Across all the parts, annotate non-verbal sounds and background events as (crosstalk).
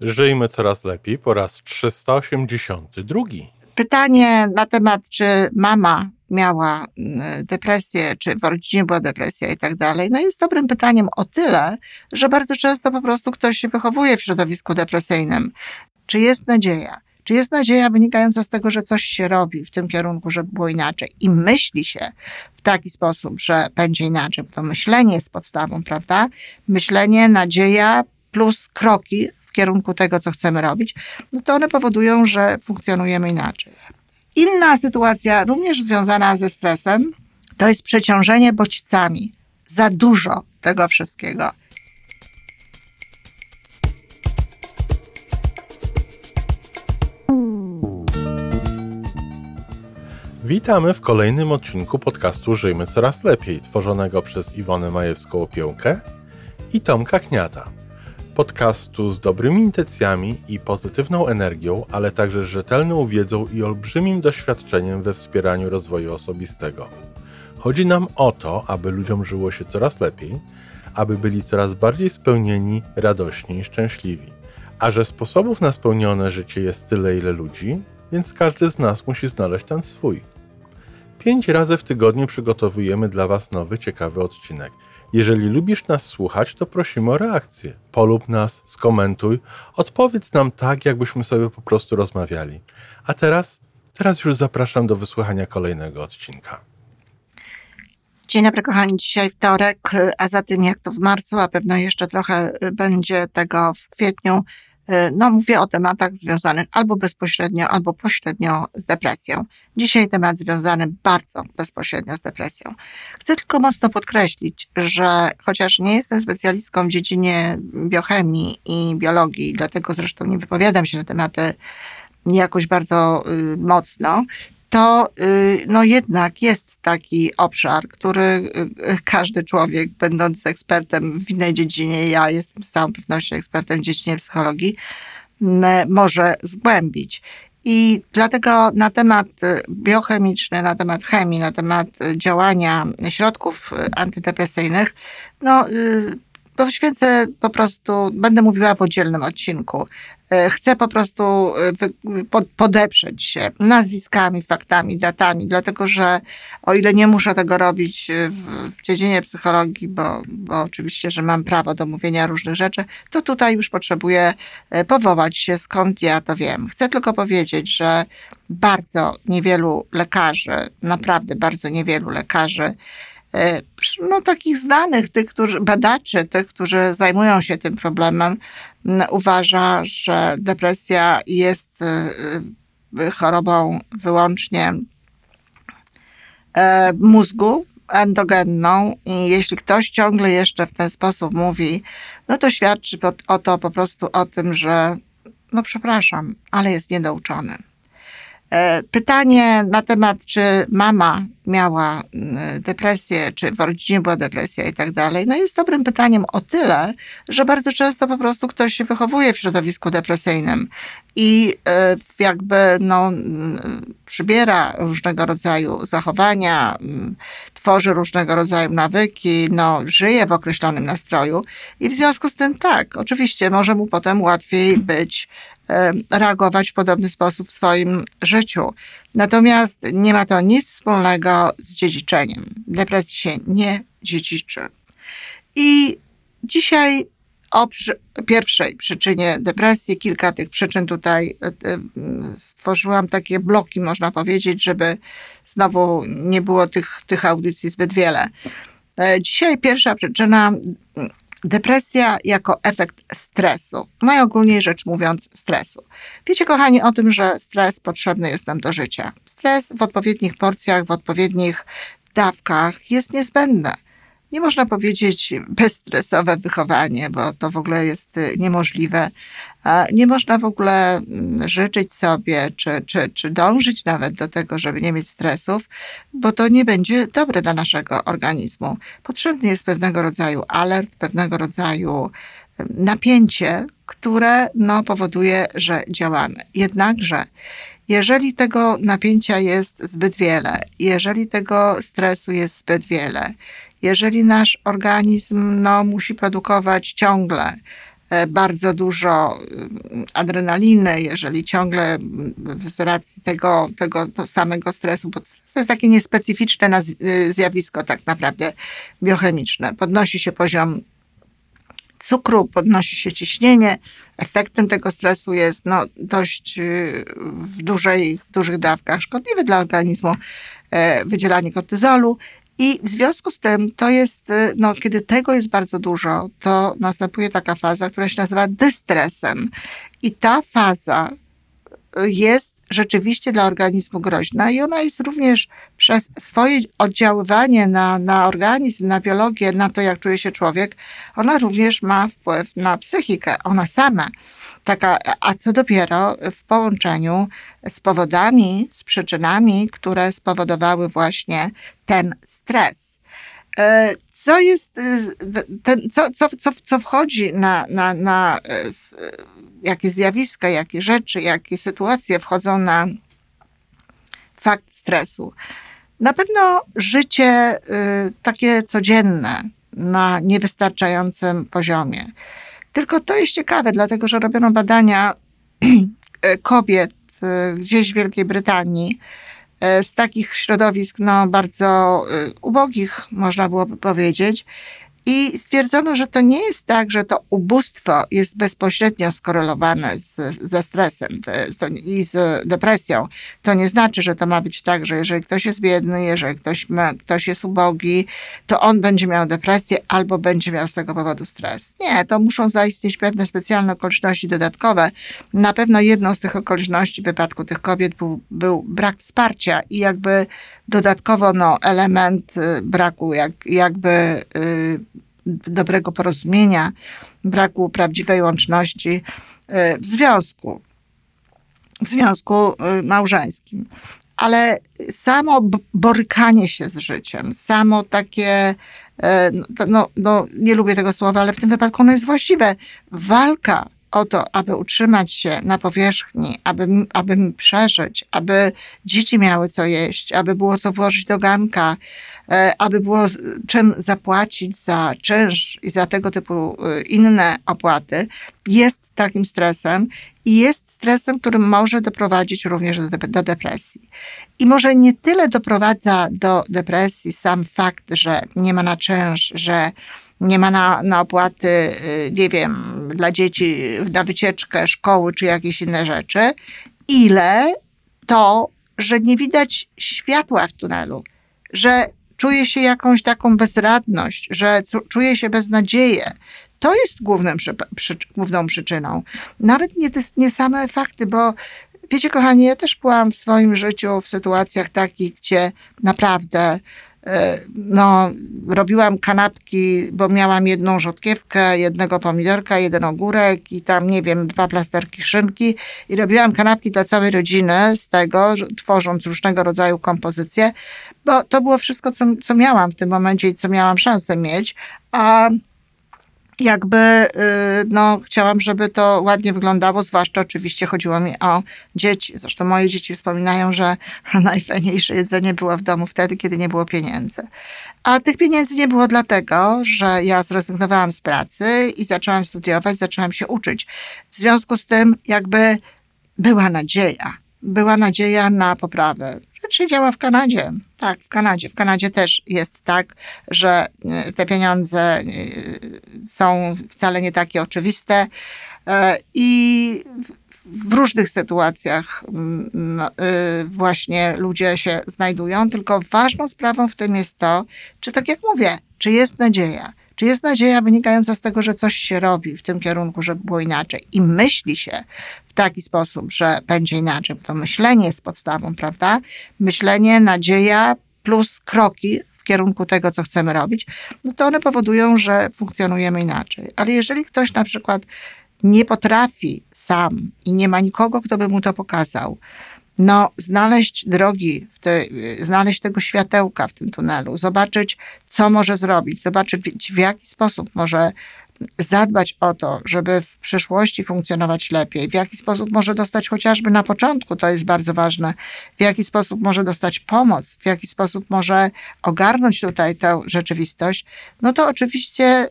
Żyjmy coraz lepiej po raz 382. Pytanie na temat, czy mama miała mm, depresję, czy w rodzinie była depresja i tak dalej, no jest dobrym pytaniem o tyle, że bardzo często po prostu ktoś się wychowuje w środowisku depresyjnym. Czy jest nadzieja? Czy jest nadzieja wynikająca z tego, że coś się robi w tym kierunku, żeby było inaczej i myśli się w taki sposób, że będzie inaczej? Bo to myślenie jest podstawą, prawda? Myślenie, nadzieja plus kroki kierunku tego, co chcemy robić, no to one powodują, że funkcjonujemy inaczej. Inna sytuacja, również związana ze stresem, to jest przeciążenie bodźcami. Za dużo tego wszystkiego. Witamy w kolejnym odcinku podcastu Żyjmy Coraz Lepiej, tworzonego przez Iwonę Majewską-Opiełkę i Tomka Kniata. Podcastu z dobrymi intencjami i pozytywną energią, ale także rzetelną wiedzą i olbrzymim doświadczeniem we wspieraniu rozwoju osobistego. Chodzi nam o to, aby ludziom żyło się coraz lepiej, aby byli coraz bardziej spełnieni, radośni i szczęśliwi. A że sposobów na spełnione życie jest tyle, ile ludzi, więc każdy z nas musi znaleźć ten swój. Pięć razy w tygodniu przygotowujemy dla Was nowy, ciekawy odcinek. Jeżeli lubisz nas słuchać, to prosimy o reakcję. Polub nas, skomentuj, odpowiedz nam tak, jakbyśmy sobie po prostu rozmawiali. A teraz, teraz już zapraszam do wysłuchania kolejnego odcinka. Dzień dobry, kochani. Dzisiaj wtorek, a za tym jak to w marcu, a pewno jeszcze trochę będzie tego w kwietniu, no, mówię o tematach związanych albo bezpośrednio, albo pośrednio z depresją. Dzisiaj temat związany bardzo bezpośrednio z depresją. Chcę tylko mocno podkreślić, że chociaż nie jestem specjalistką w dziedzinie biochemii i biologii, dlatego zresztą nie wypowiadam się na tematy jakoś bardzo y, mocno, to y, no jednak jest taki obszar, który y, każdy człowiek, będąc ekspertem w innej dziedzinie, ja jestem z całą pewnością ekspertem w dziedzinie psychologii, może zgłębić. I dlatego na temat biochemiczny, na temat chemii, na temat działania środków antydepresyjnych, no, poświęcę po prostu, będę mówiła w oddzielnym odcinku. E, chcę po prostu e, podeprzeć się nazwiskami, faktami, datami, dlatego że o ile nie muszę tego robić e, w, w dziedzinie psychologii, bo, bo oczywiście, że mam prawo do mówienia różnych rzeczy, to tutaj już potrzebuję powołać się, skąd ja to wiem. Chcę tylko powiedzieć, że bardzo niewielu lekarzy, naprawdę bardzo niewielu lekarzy, no, takich znanych, tych, którzy, badaczy, tych, którzy zajmują się tym problemem, uważa, że depresja jest y, y, chorobą wyłącznie e, mózgu, endogenną i jeśli ktoś ciągle jeszcze w ten sposób mówi, no to świadczy o to po prostu o tym, że no przepraszam, ale jest niedouczony. E, pytanie na temat, czy mama miała mm, depresję, czy w rodzinie była depresja i tak dalej, no jest dobrym pytaniem o tyle, że bardzo często po prostu ktoś się wychowuje w środowisku depresyjnym i e, jakby no, mm, przybiera różnego rodzaju zachowania, mm, tworzy różnego rodzaju nawyki, no, żyje w określonym nastroju i w związku z tym tak, oczywiście może mu potem łatwiej być reagować w podobny sposób w swoim życiu. Natomiast nie ma to nic wspólnego z dziedziczeniem. Depresji się nie dziedziczy. I dzisiaj o przy, pierwszej przyczynie depresji, kilka tych przyczyn tutaj e, e, stworzyłam takie bloki, można powiedzieć, żeby znowu nie było tych, tych audycji zbyt wiele. E, dzisiaj pierwsza przyczyna Depresja jako efekt stresu. Najogólniej rzecz mówiąc, stresu. Wiecie, kochani, o tym, że stres potrzebny jest nam do życia. Stres w odpowiednich porcjach, w odpowiednich dawkach jest niezbędny nie można powiedzieć bezstresowe wychowanie, bo to w ogóle jest y, niemożliwe. Nie można w ogóle mm, życzyć sobie, czy, czy, czy dążyć nawet do tego, żeby nie mieć stresów, bo to nie będzie dobre dla naszego organizmu. Potrzebny jest pewnego rodzaju alert, pewnego rodzaju napięcie, które no, powoduje, że działamy. Jednakże, jeżeli tego napięcia jest zbyt wiele, jeżeli tego stresu jest zbyt wiele, jeżeli nasz organizm no, musi produkować ciągle bardzo dużo adrenaliny, jeżeli ciągle z racji tego, tego samego stresu, bo to jest takie niespecyficzne zjawisko tak naprawdę biochemiczne. Podnosi się poziom cukru, podnosi się ciśnienie. Efektem tego stresu jest no, dość y, w, dużej, w dużych dawkach szkodliwy dla organizmu e, wydzielanie kortyzolu. I w związku z tym to jest, y, no, kiedy tego jest bardzo dużo, to następuje taka faza, która się nazywa dystresem. I ta faza jest rzeczywiście dla organizmu groźna i ona jest również przez swoje oddziaływanie na, na organizm, na biologię, na to, jak czuje się człowiek, ona również ma wpływ na psychikę, ona sama. Taka, a co dopiero w połączeniu z powodami, z przyczynami, które spowodowały właśnie ten stres. E, co jest, e, ten, co, co, co, co wchodzi na, na, na e, jakie zjawiska, jakie rzeczy, jakie sytuacje wchodzą na fakt stresu. Na pewno życie takie codzienne na niewystarczającym poziomie. Tylko to jest ciekawe, dlatego że robiono badania y, (clears throat) kobiet y, gdzieś w Wielkiej Brytanii y, z takich środowisk no, bardzo ubogich, można byłoby powiedzieć, i stwierdzono, że to nie jest tak, że to ubóstwo jest bezpośrednio skorelowane z, ze stresem i z depresją. To nie znaczy, że to ma być tak, że jeżeli ktoś jest biedny, jeżeli ktoś, ma, ktoś jest ubogi, to on będzie miał depresję albo będzie miał z tego powodu stres. Nie, to muszą zaistnieć pewne specjalne okoliczności dodatkowe. Na pewno jedną z tych okoliczności w wypadku tych kobiet był, był brak wsparcia i jakby dodatkowo no, element y, braku jak, jakby y, dobrego porozumienia, braku prawdziwej łączności y, w związku, w związku małżeńskim. Ale samo borykanie się z życiem, samo takie, no, no, no, nie lubię tego słowa, ale w tym wypadku ono jest właściwe. Walka o to, aby utrzymać się na powierzchni, aby, aby przeżyć, aby dzieci miały co jeść, aby było co włożyć do ganka, e, aby było czym zapłacić za czynsz i za tego typu e, inne opłaty, jest takim stresem i jest stresem, który może doprowadzić również do, do depresji. I może nie tyle doprowadza do depresji sam fakt, że nie ma na czynsz, że nie ma na, na opłaty, y, nie wiem, dla dzieci na wycieczkę, szkoły czy jakieś inne rzeczy, ile to, że nie widać światła w tunelu, że czuje się jakąś taką bezradność, że czuje się beznadzieję. To jest głównym, przy, główną przyczyną. Nawet nie, nie same fakty, bo wiecie, kochani, ja też byłam w swoim życiu w sytuacjach takich, gdzie naprawdę no, robiłam kanapki, bo miałam jedną rzodkiewkę, jednego pomidorka, jeden ogórek i tam, nie wiem, dwa plasterki szynki. I robiłam kanapki dla całej rodziny z tego, tworząc różnego rodzaju kompozycje, bo to było wszystko, co, co miałam w tym momencie i co miałam szansę mieć, a jakby y, no, chciałam, żeby to ładnie wyglądało, zwłaszcza oczywiście chodziło mi o dzieci. Zresztą moje dzieci wspominają, że (laughs) najfajniejsze jedzenie było w domu wtedy, kiedy nie było pieniędzy. A tych pieniędzy nie było dlatego, że ja zrezygnowałam z pracy i zaczęłam studiować, zaczęłam się uczyć. W związku z tym jakby była nadzieja. Była nadzieja na poprawę czy działa w Kanadzie. Tak, w Kanadzie. W Kanadzie też jest tak, że e, te pieniądze e, są wcale nie takie oczywiste e, i w różnych sytuacjach no, właśnie ludzie się znajdują, tylko ważną sprawą w tym jest to, czy tak jak mówię, czy jest nadzieja. Czy jest nadzieja wynikająca z tego, że coś się robi w tym kierunku, żeby było inaczej i myśli się w taki sposób, że będzie inaczej? Bo to myślenie jest podstawą, prawda? Myślenie, nadzieja plus kroki kierunku tego, co chcemy robić, no to one powodują, że funkcjonujemy inaczej. Ale jeżeli ktoś na przykład nie potrafi sam i nie ma nikogo, kto by mu to pokazał, no, znaleźć drogi, te, znaleźć tego światełka w tym tunelu, zobaczyć, co może zrobić, zobaczyć, w jaki sposób może zadbać o to, żeby w przyszłości funkcjonować lepiej, w jaki sposób może dostać chociażby na początku, to jest bardzo ważne, w jaki sposób może dostać pomoc, w jaki sposób może ogarnąć tutaj tę rzeczywistość, no to oczywiście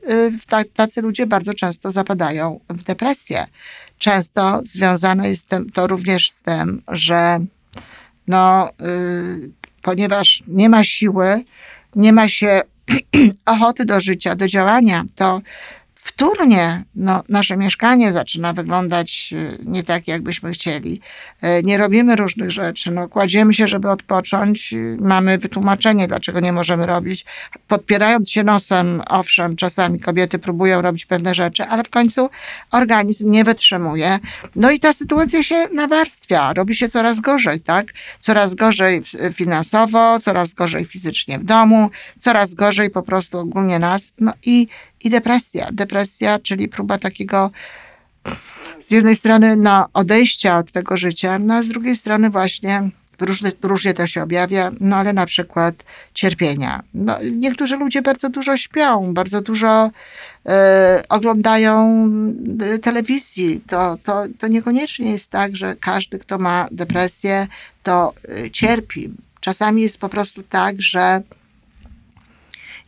y, tacy ludzie bardzo często zapadają w depresję. Często związane jest to również z tym, że no, yy, ponieważ nie ma siły, nie ma się (clears throat) ochoty do życia, do działania, to wtórnie no, nasze mieszkanie zaczyna wyglądać e, nie tak, jakbyśmy chcieli. E, nie robimy różnych rzeczy. No, kładziemy się, żeby odpocząć. Mamy wytłumaczenie, dlaczego nie możemy robić. Podpierając się nosem, owszem, czasami kobiety próbują robić pewne rzeczy, ale w końcu organizm nie wytrzymuje. No i ta sytuacja się nawarstwia. Robi się coraz gorzej, tak? Coraz gorzej finansowo, coraz gorzej fizycznie w domu, coraz gorzej po prostu ogólnie nas. No i i depresja. Depresja, czyli próba takiego z jednej strony no, odejścia od tego życia, no a z drugiej strony właśnie różne, różnie to się objawia, no ale na przykład cierpienia. No, niektórzy ludzie bardzo dużo śpią, bardzo dużo e, oglądają e, telewizji. To, to, to niekoniecznie jest tak, że każdy, kto ma depresję, to e, cierpi. Czasami jest po prostu tak, że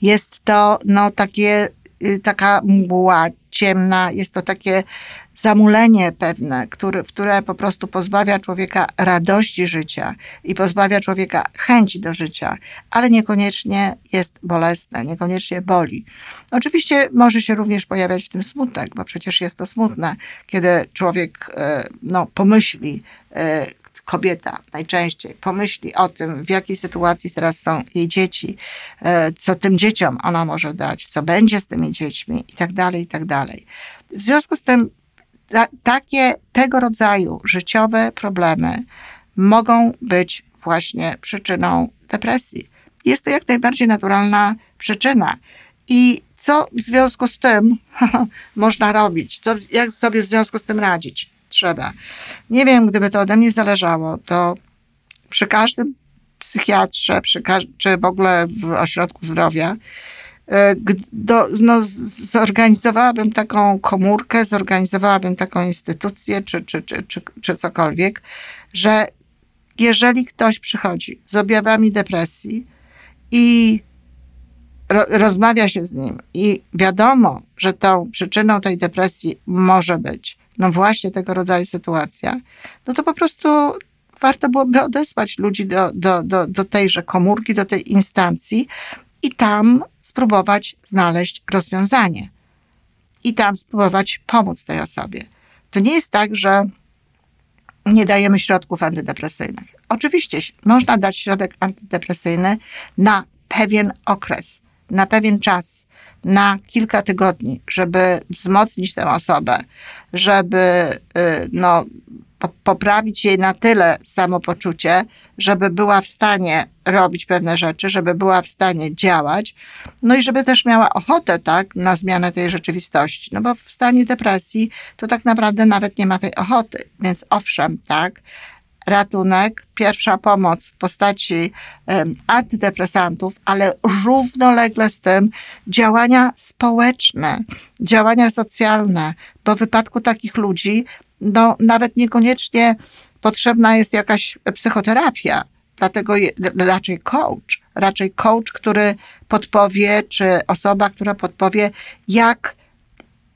jest to no, takie Y, taka mgła ciemna, jest to takie zamulenie pewne, które, które po prostu pozbawia człowieka radości życia i pozbawia człowieka chęci do życia, ale niekoniecznie jest bolesne, niekoniecznie boli. Oczywiście może się również pojawiać w tym smutek, bo przecież jest to smutne, kiedy człowiek e, no, pomyśli, e, kobieta najczęściej pomyśli o tym, w jakiej sytuacji teraz są jej dzieci, e, co tym dzieciom ona może dać, co będzie z tymi dziećmi i tak dalej, i tak dalej. W związku z tym ta, takie tego rodzaju życiowe problemy mogą być właśnie przyczyną depresji. Jest to jak najbardziej naturalna przyczyna. I co w związku z tym (laughs) można robić? Co, jak sobie w związku z tym radzić? Trzeba. Nie wiem, gdyby to ode mnie zależało, to przy każdym psychiatrze, przy czy w ogóle w ośrodku zdrowia, e, do, no, zorganizowałabym taką komórkę, zorganizowałabym taką instytucję, czy, czy, czy, czy, czy cokolwiek, że jeżeli ktoś przychodzi z objawami depresji i ro, rozmawia się z nim i wiadomo, że tą przyczyną tej depresji może być no właśnie tego rodzaju sytuacja, no to po prostu warto byłoby odesłać ludzi do, do, do, do tejże komórki, do tej instancji i tam spróbować znaleźć rozwiązanie. I tam spróbować pomóc tej osobie. To nie jest tak, że nie dajemy środków antydepresyjnych. Oczywiście można dać środek antydepresyjny na pewien okres, na pewien czas, na kilka tygodni, żeby wzmocnić tę osobę, żeby y, no, poprawić jej na tyle samopoczucie, żeby była w stanie robić pewne rzeczy, żeby była w stanie działać, no i żeby też miała ochotę, tak, na zmianę tej rzeczywistości. No bo w stanie depresji to tak naprawdę nawet nie ma tej ochoty. Więc owszem, tak, ratunek, pierwsza pomoc w postaci antydepresantów, ale równolegle z tym działania społeczne, działania socjalne, bo w wypadku takich ludzi, no nawet niekoniecznie potrzebna jest jakaś psychoterapia, dlatego raczej coach, raczej coach, który podpowie, czy osoba, która podpowie, jak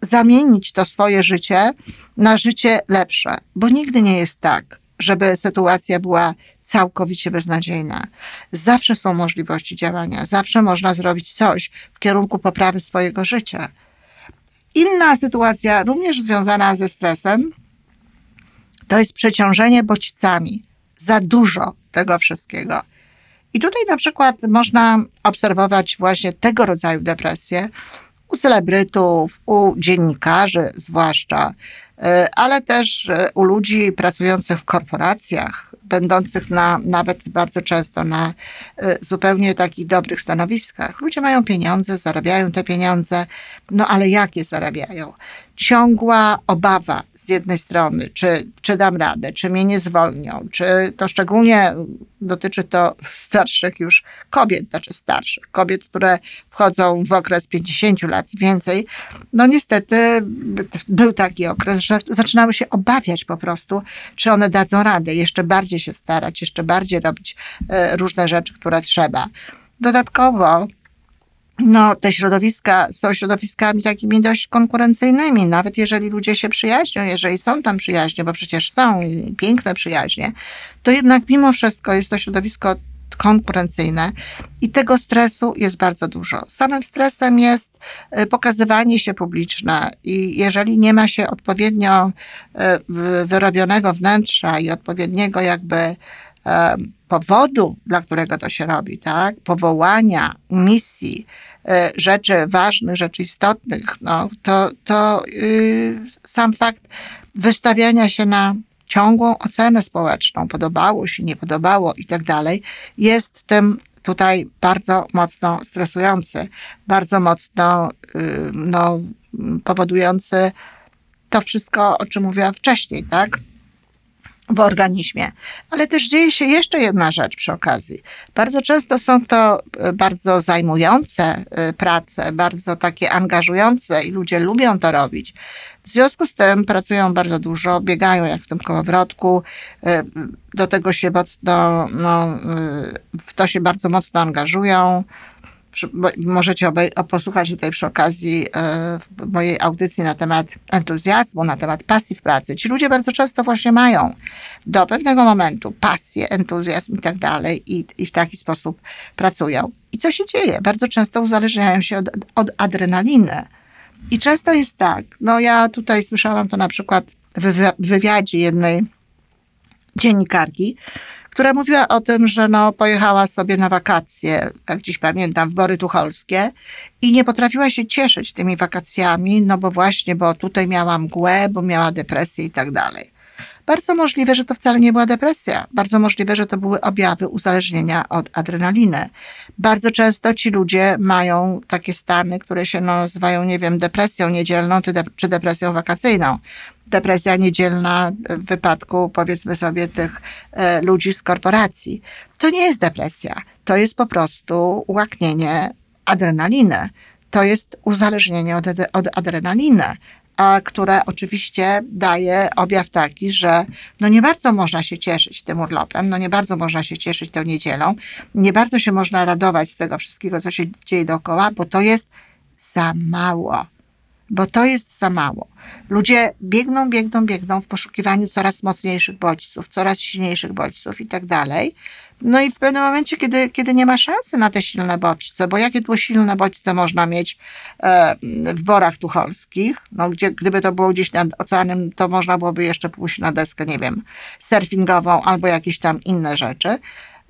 zamienić to swoje życie na życie lepsze, bo nigdy nie jest tak, żeby sytuacja była całkowicie beznadziejna. Zawsze są możliwości działania, zawsze można zrobić coś w kierunku poprawy swojego życia. Inna sytuacja, również związana ze stresem, to jest przeciążenie bodźcami. Za dużo tego wszystkiego. I tutaj na przykład można obserwować właśnie tego rodzaju depresję u celebrytów, u dziennikarzy zwłaszcza, ale też e, u ludzi pracujących w korporacjach, będących na, nawet bardzo często na zupełnie takich dobrych stanowiskach. Ludzie mają pieniądze, zarabiają te pieniądze, no ale jak je zarabiają? Ciągła obawa z jednej strony, czy, czy dam radę, czy mnie nie zwolnią, czy to szczególnie dotyczy to starszych już kobiet, znaczy starszych, kobiet, które wchodzą w okres 50 lat i więcej. No niestety był taki okres, że zaczynały się obawiać po prostu, czy one dadzą radę, jeszcze bardziej się starać, jeszcze bardziej robić e, różne rzeczy, które trzeba. Dodatkowo no, te środowiska są środowiskami takimi dość konkurencyjnymi, nawet jeżeli ludzie się przyjaźnią, jeżeli są tam przyjaźnie, bo przecież są piękne przyjaźnie, to jednak mimo wszystko jest to środowisko konkurencyjne i tego stresu jest bardzo dużo. Samym stresem jest e, pokazywanie się publiczne i jeżeli nie ma się odpowiednio e, wyrobionego wnętrza i odpowiedniego jakby powodu, dla którego to się robi, tak? Powołania, misji, e, rzeczy ważnych, rzeczy istotnych, no, to, to yy, sam fakt wystawiania się na ciągłą ocenę społeczną, podobało się, nie podobało i tak dalej, jest tym tutaj bardzo mocno stresujący, bardzo mocno yy, no, powodujący to wszystko, o czym mówiłam wcześniej, tak? W organizmie. Ale też dzieje się jeszcze jedna rzecz przy okazji. Bardzo często są to e, bardzo zajmujące e, prace, bardzo takie angażujące i ludzie lubią to robić. W związku z tym pracują bardzo dużo, biegają jak w tym kołowrotku, e, do tego się mocno, no, w to się bardzo mocno angażują możecie posłuchać tutaj przy okazji e, mojej audycji na temat entuzjazmu, na temat pasji w pracy. Ci ludzie bardzo często właśnie mają do pewnego momentu pasję, entuzjazm i tak dalej i, i w taki sposób pracują. I co się dzieje? Bardzo często uzależniają się od, od adrenaliny. I często jest tak, no ja tutaj słyszałam to na przykład w wywiadzie jednej dziennikarki, która mówiła o tym, że no, pojechała sobie na wakacje, jak dziś pamiętam, w Bory Tucholskie i nie potrafiła się cieszyć tymi wakacjami, no bo właśnie, bo tutaj miała mgłę, bo miała depresję i tak dalej. Bardzo możliwe, że to wcale nie była depresja. Bardzo możliwe, że to były objawy uzależnienia od adrenaliny. Bardzo często ci ludzie mają takie stany, które się no, nazywają, nie wiem, depresją niedzielną czy depresją wakacyjną depresja niedzielna w wypadku, powiedzmy sobie, tych e, ludzi z korporacji. To nie jest depresja. To jest po prostu ułaknienie adrenaliny. To jest uzależnienie od, od adrenaliny a które oczywiście daje objaw taki, że no nie bardzo można się cieszyć tym urlopem, no nie bardzo można się cieszyć tą niedzielą, nie bardzo się można radować z tego wszystkiego, co się dzieje dookoła, bo to jest za mało bo to jest za mało. Ludzie biegną, biegną, biegną w poszukiwaniu coraz mocniejszych bodźców, coraz silniejszych bodźców i tak dalej. No i w pewnym momencie, kiedy, kiedy nie ma szansy na te silne bodźce, bo jakie tu silne bodźce można mieć e, w borach tucholskich, no gdzie, gdyby to było gdzieś nad oceanem, to można byłoby jeszcze pójść na deskę, nie wiem, surfingową albo jakieś tam inne rzeczy.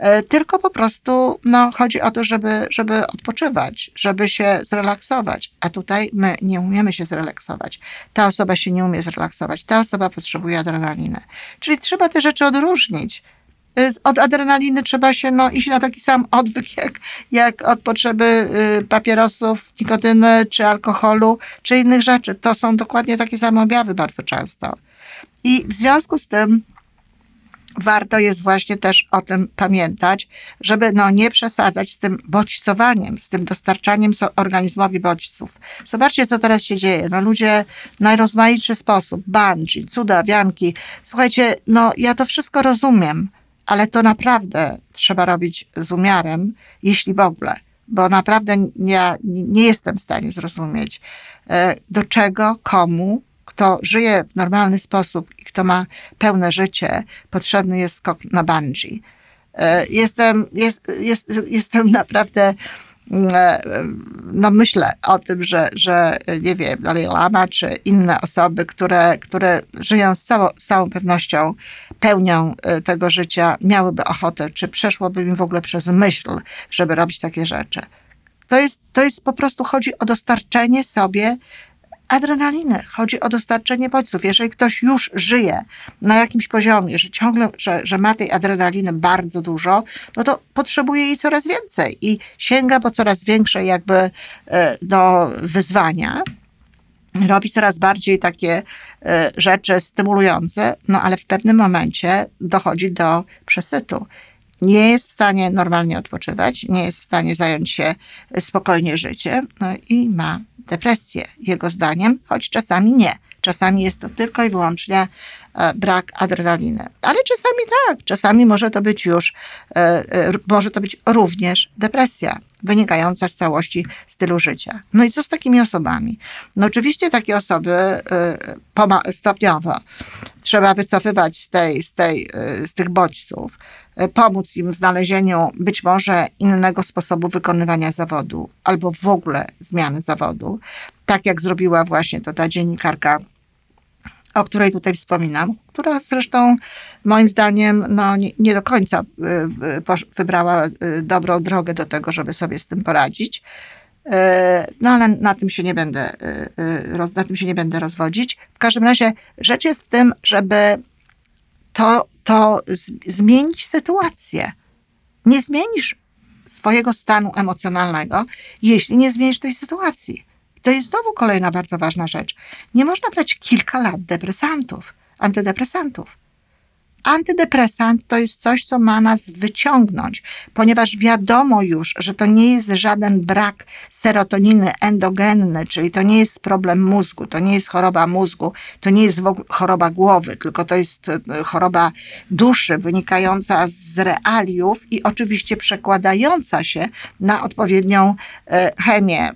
E, tylko po prostu no, chodzi o to, żeby, żeby odpoczywać, żeby się zrelaksować. A tutaj my nie umiemy się zrelaksować. Ta osoba się nie umie zrelaksować, ta osoba potrzebuje adrenaliny. Czyli trzeba te rzeczy odróżnić. E, od adrenaliny trzeba się no, iść na taki sam odwyk, jak, jak od potrzeby y, papierosów, nikotyny, czy alkoholu, czy innych rzeczy. To są dokładnie takie same objawy bardzo często. I w związku z tym warto jest właśnie też o tym pamiętać, żeby no nie przesadzać z tym bodźcowaniem, z tym dostarczaniem organizmowi bodźców. Zobaczcie, co teraz się dzieje. No ludzie w najrozmaitszy sposób, bungee, cuda, wianki. Słuchajcie, no ja to wszystko rozumiem, ale to naprawdę trzeba robić z umiarem, jeśli w ogóle, bo naprawdę ja nie jestem w stanie zrozumieć, e, do czego, komu kto żyje w normalny sposób i kto ma pełne życie, potrzebny jest skok na bungee. E, jestem, jest, jest, jestem naprawdę, mm, e, no myślę o tym, że, że nie wiem, Dalai Lama czy inne osoby, które, które żyją z całą, z całą pewnością pełnią e, tego życia, miałyby ochotę, czy przeszłoby im w ogóle przez myśl, żeby robić takie rzeczy. To jest, to jest po prostu, chodzi o dostarczenie sobie adrenaliny, chodzi o dostarczenie bodźców. Jeżeli ktoś już żyje na jakimś poziomie, że ciągle, że, że ma tej adrenaliny bardzo dużo, no to potrzebuje jej coraz więcej i sięga po coraz większe jakby e, do wyzwania robi coraz bardziej takie e, rzeczy stymulujące, no ale w pewnym momencie dochodzi do przesytu. Nie jest w stanie normalnie odpoczywać, nie jest w stanie zająć się spokojnie życiem, no i ma depresję, jego zdaniem, choć czasami nie. Czasami jest to tylko i wyłącznie brak adrenaliny. Ale czasami tak, czasami może to być już, e, e, może to być również depresja wynikająca z całości stylu życia. No i co z takimi osobami? No oczywiście takie osoby stopniowo trzeba wycofywać z, tej, z, tej, z tych bodźców, pomóc im w znalezieniu być może innego sposobu wykonywania zawodu albo w ogóle zmiany zawodu, tak jak zrobiła właśnie to ta dziennikarka o której tutaj wspominam, która zresztą moim zdaniem no, nie, nie do końca y, wybrała y, dobrą drogę do tego, żeby sobie z tym poradzić. Y, no ale na tym się nie będę, na tym się nie będę rozwodzić. W każdym razie rzecz jest w tym, żeby to, to zmienić sytuację. Nie zmienisz swojego stanu emocjonalnego, jeśli nie zmienisz tej sytuacji. To jest znowu kolejna bardzo ważna rzecz. Nie można brać kilka lat depresantów, antydepresantów. Antydepresant to jest coś, co ma nas wyciągnąć, ponieważ wiadomo już, że to nie jest żaden brak serotoniny endogenny, czyli to nie jest problem mózgu, to nie jest choroba mózgu, to nie jest choroba głowy, tylko to jest e, choroba duszy wynikająca z realiów i oczywiście przekładająca się na odpowiednią e, chemię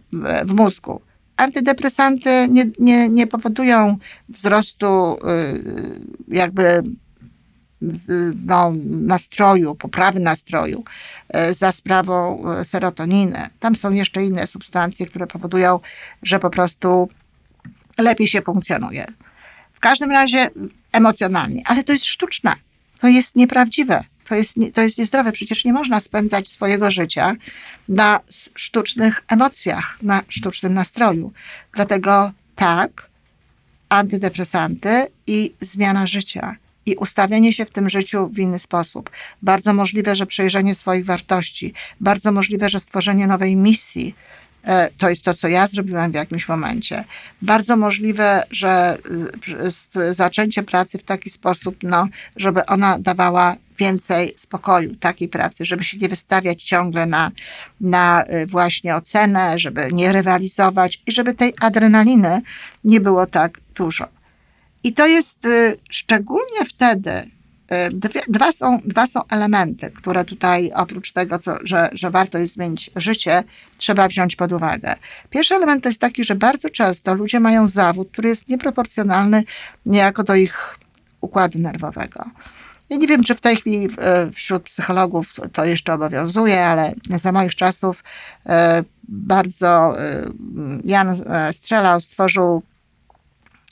w mózgu antydepresanty nie, nie, nie powodują wzrostu y, jakby no, nastroju, poprawy nastroju y, za sprawą y, serotoniny. Tam są jeszcze inne substancje, które powodują, że po prostu lepiej się funkcjonuje. W każdym razie emocjonalnie, ale to jest sztuczne, to jest nieprawdziwe. To jest, to jest niezdrowe. Przecież nie można spędzać swojego życia na sztucznych emocjach, na sztucznym nastroju. Dlatego tak, antydepresanty i zmiana życia. I ustawienie się w tym życiu w inny sposób. Bardzo możliwe, że przejrzenie swoich wartości, bardzo możliwe, że stworzenie nowej misji, E, to jest to, co ja zrobiłam w jakimś momencie. Bardzo możliwe, że y, zaczęcie pracy w taki sposób, no, żeby ona dawała więcej spokoju takiej pracy, żeby się nie wystawiać ciągle na, na y, właśnie ocenę, żeby nie rywalizować i żeby tej adrenaliny nie było tak dużo. I to jest y, szczególnie wtedy, Y, dwie, dwa, są, dwa są elementy, które tutaj oprócz tego, co, że, że warto jest zmienić życie, trzeba wziąć pod uwagę. Pierwszy element to jest taki, że bardzo często ludzie mają zawód, który jest nieproporcjonalny niejako do ich układu nerwowego. Ja nie wiem, czy w tej chwili y, wśród psychologów to jeszcze obowiązuje, ale za moich czasów y, bardzo Jan Strelał stworzył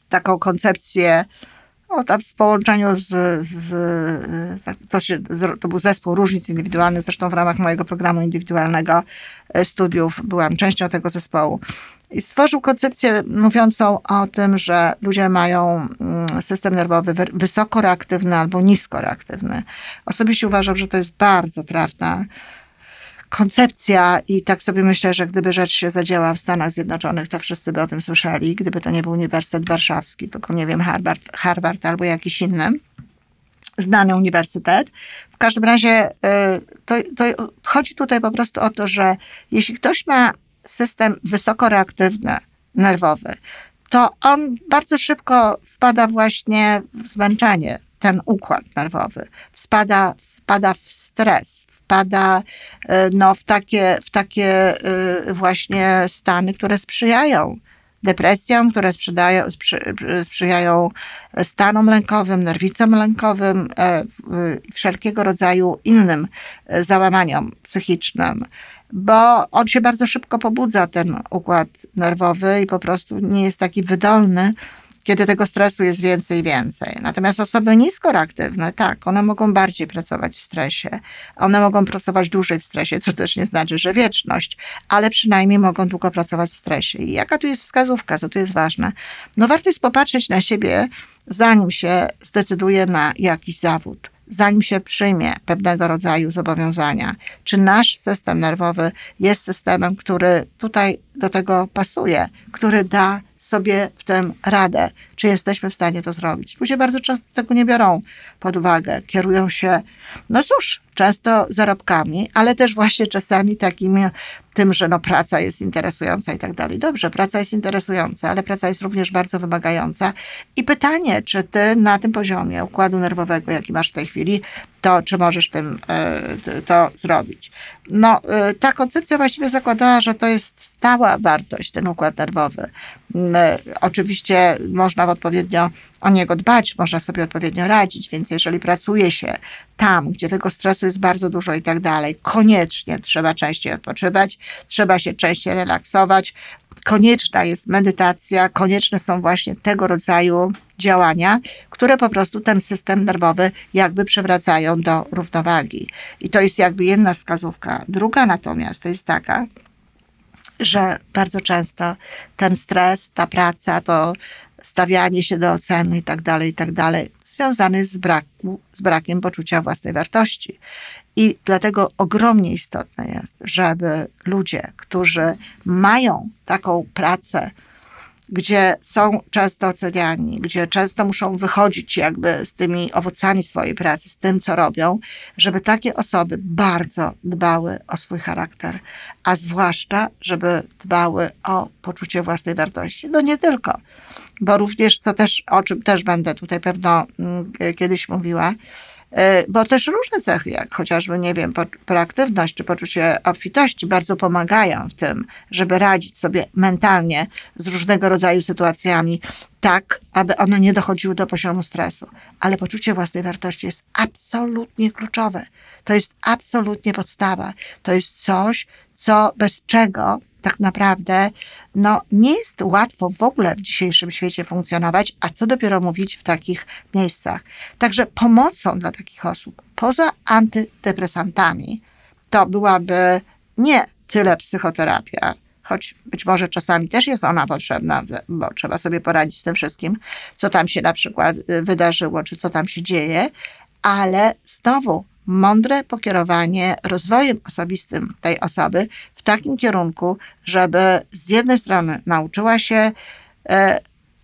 taką koncepcję tam w połączeniu z, z tak, to, się, to był zespół różnic indywidualnych, zresztą w ramach mojego programu indywidualnego e, studiów byłam częścią tego zespołu. I stworzył koncepcję mówiącą o tym, że ludzie mają mm, system nerwowy wysoko reaktywny albo nisko reaktywny. Osobiście uważam, że to jest bardzo trafna koncepcja i tak sobie myślę, że gdyby rzecz się zadziała w Stanach Zjednoczonych, to wszyscy by o tym słyszeli, gdyby to nie był Uniwersytet Warszawski, tylko nie wiem, Harvard, Harvard albo jakiś inny znany uniwersytet. W każdym razie y, to, to chodzi tutaj po prostu o to, że jeśli ktoś ma system wysokoreaktywny, nerwowy, to on bardzo szybko wpada właśnie w zmęczenie, ten układ nerwowy. Wpada, wpada w stres, wpada e, no, w, takie, w takie e, właśnie stany, które sprzyjają depresjom, które sprzydają, sprzyjają stanom lękowym, nerwicom lękowym, e, wszelkiego rodzaju innym załamaniom psychicznym, bo on się bardzo szybko pobudza, ten układ nerwowy i po prostu nie jest taki wydolny kiedy tego stresu jest więcej i więcej. Natomiast osoby niskoreaktywne, tak, one mogą bardziej pracować w stresie. One mogą pracować dłużej w stresie, co też nie znaczy, że wieczność, ale przynajmniej mogą długo pracować w stresie. I jaka tu jest wskazówka, co tu jest ważne? No warto jest popatrzeć na siebie, zanim się zdecyduje na jakiś zawód zanim się przyjmie pewnego rodzaju zobowiązania, czy nasz system nerwowy jest systemem, który tutaj do tego pasuje, który da sobie w tym radę, czy jesteśmy w stanie to zrobić. Ludzie bardzo często tego nie biorą pod uwagę, kierują się, no cóż, często zarobkami, ale też właśnie czasami takimi tym, że no praca jest interesująca i tak dalej. Dobrze, praca jest interesująca, ale praca jest również bardzo wymagająca. I pytanie, czy ty na tym poziomie układu nerwowego, jaki masz w tej chwili, to czy możesz tym e, to zrobić. No, e, ta koncepcja właściwie zakładała, że to jest stała wartość, ten układ nerwowy. E, oczywiście można odpowiednio o niego dbać, można sobie odpowiednio radzić, więc jeżeli pracuje się tam, gdzie tego stresu jest bardzo dużo i tak dalej, koniecznie trzeba częściej odpoczywać, trzeba się częściej relaksować, konieczna jest medytacja, konieczne są właśnie tego rodzaju działania, które po prostu ten system nerwowy jakby przewracają do równowagi. I to jest jakby jedna wskazówka. Druga natomiast to jest taka, że bardzo często ten stres, ta praca, to stawianie się do oceny i tak dalej, i tak dalej, związany z, braku, z brakiem poczucia własnej wartości. I dlatego ogromnie istotne jest, żeby ludzie, którzy mają taką pracę, gdzie są często oceniani, gdzie często muszą wychodzić jakby z tymi owocami swojej pracy, z tym, co robią, żeby takie osoby bardzo dbały o swój charakter, a zwłaszcza, żeby dbały o poczucie własnej wartości. No nie tylko, bo również, co też, o czym też będę tutaj pewno mm, kiedyś mówiła, bo też różne cechy, jak chociażby, nie wiem, proaktywność czy poczucie obfitości bardzo pomagają w tym, żeby radzić sobie mentalnie z różnego rodzaju sytuacjami, tak, aby one nie dochodziły do poziomu stresu. Ale poczucie własnej wartości jest absolutnie kluczowe. To jest absolutnie podstawa. To jest coś, co bez czego tak naprawdę no, nie jest łatwo w ogóle w dzisiejszym świecie funkcjonować, a co dopiero mówić w takich miejscach. Także pomocą dla takich osób, poza antydepresantami, to byłaby nie tyle psychoterapia, choć być może czasami też jest ona potrzebna, bo trzeba sobie poradzić z tym wszystkim, co tam się na przykład y, wydarzyło, czy co tam się dzieje, ale znowu mądre pokierowanie rozwojem osobistym tej osoby w takim kierunku, żeby z jednej strony nauczyła się e,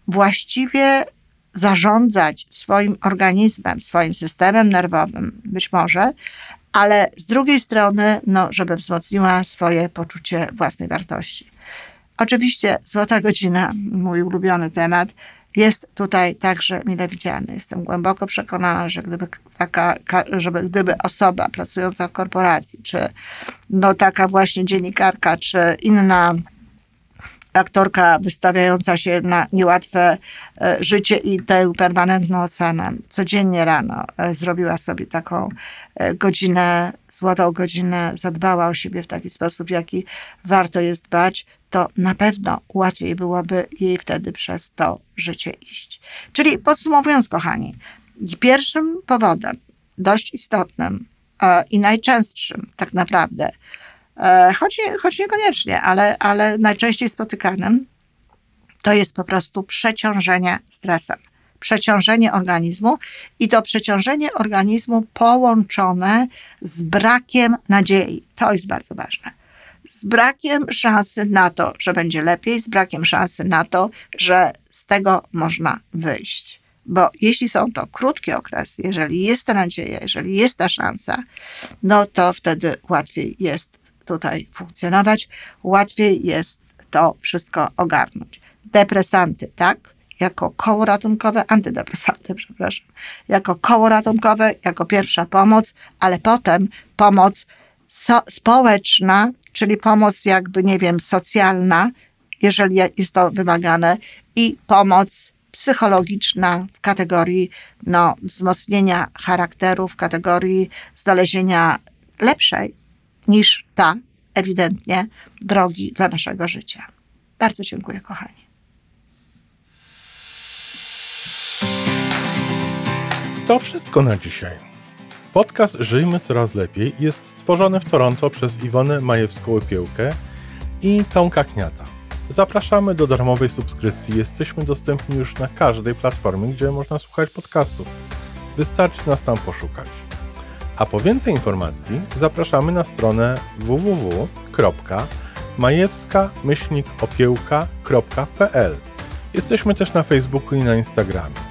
właściwie zarządzać swoim organizmem, swoim systemem nerwowym, być może, ale z drugiej strony, no, żeby wzmocniła swoje poczucie własnej wartości. Oczywiście złota godzina, mój ulubiony temat, jest tutaj także mile widziany. Jestem głęboko przekonana, że gdyby taka, żeby gdyby osoba pracująca w korporacji, czy no taka właśnie dziennikarka, czy inna aktorka wystawiająca się na niełatwe e, życie i tę permanentną ocenę. Codziennie rano e, zrobiła sobie taką e, godzinę, złotą godzinę, zadbała o siebie w taki sposób, jaki warto jest dbać, to na pewno łatwiej byłoby jej wtedy przez to życie iść. Czyli podsumowując, kochani, pierwszym powodem, dość istotnym i najczęstszym tak naprawdę, E, choć, choć niekoniecznie, ale, ale najczęściej spotykanym, to jest po prostu przeciążenie stresem. Przeciążenie organizmu i to przeciążenie organizmu połączone z brakiem nadziei. To jest bardzo ważne. Z brakiem szansy na to, że będzie lepiej, z brakiem szansy na to, że z tego można wyjść. Bo jeśli są to krótkie okresy, jeżeli jest ta nadzieja, jeżeli jest ta szansa, no to wtedy łatwiej jest tutaj funkcjonować, łatwiej jest to wszystko ogarnąć. Depresanty, tak? Jako koło ratunkowe, antydepresanty, przepraszam, jako koło ratunkowe, jako pierwsza pomoc, ale potem pomoc so, społeczna, czyli pomoc jakby, nie wiem, socjalna, jeżeli jest to wymagane, i pomoc psychologiczna w kategorii no, wzmocnienia charakteru, w kategorii znalezienia lepszej niż ta, ewidentnie, drogi dla naszego życia. Bardzo dziękuję, kochani. To wszystko na dzisiaj. Podcast Żyjmy Coraz Lepiej jest stworzony w Toronto przez Iwonę Majewską-Opiełkę i Tomka Kniata. Zapraszamy do darmowej subskrypcji. Jesteśmy dostępni już na każdej platformie, gdzie można słuchać podcastów. Wystarczy nas tam poszukać. A po więcej informacji zapraszamy na stronę www.majewska-opiełka.pl Jesteśmy też na Facebooku i na Instagramie.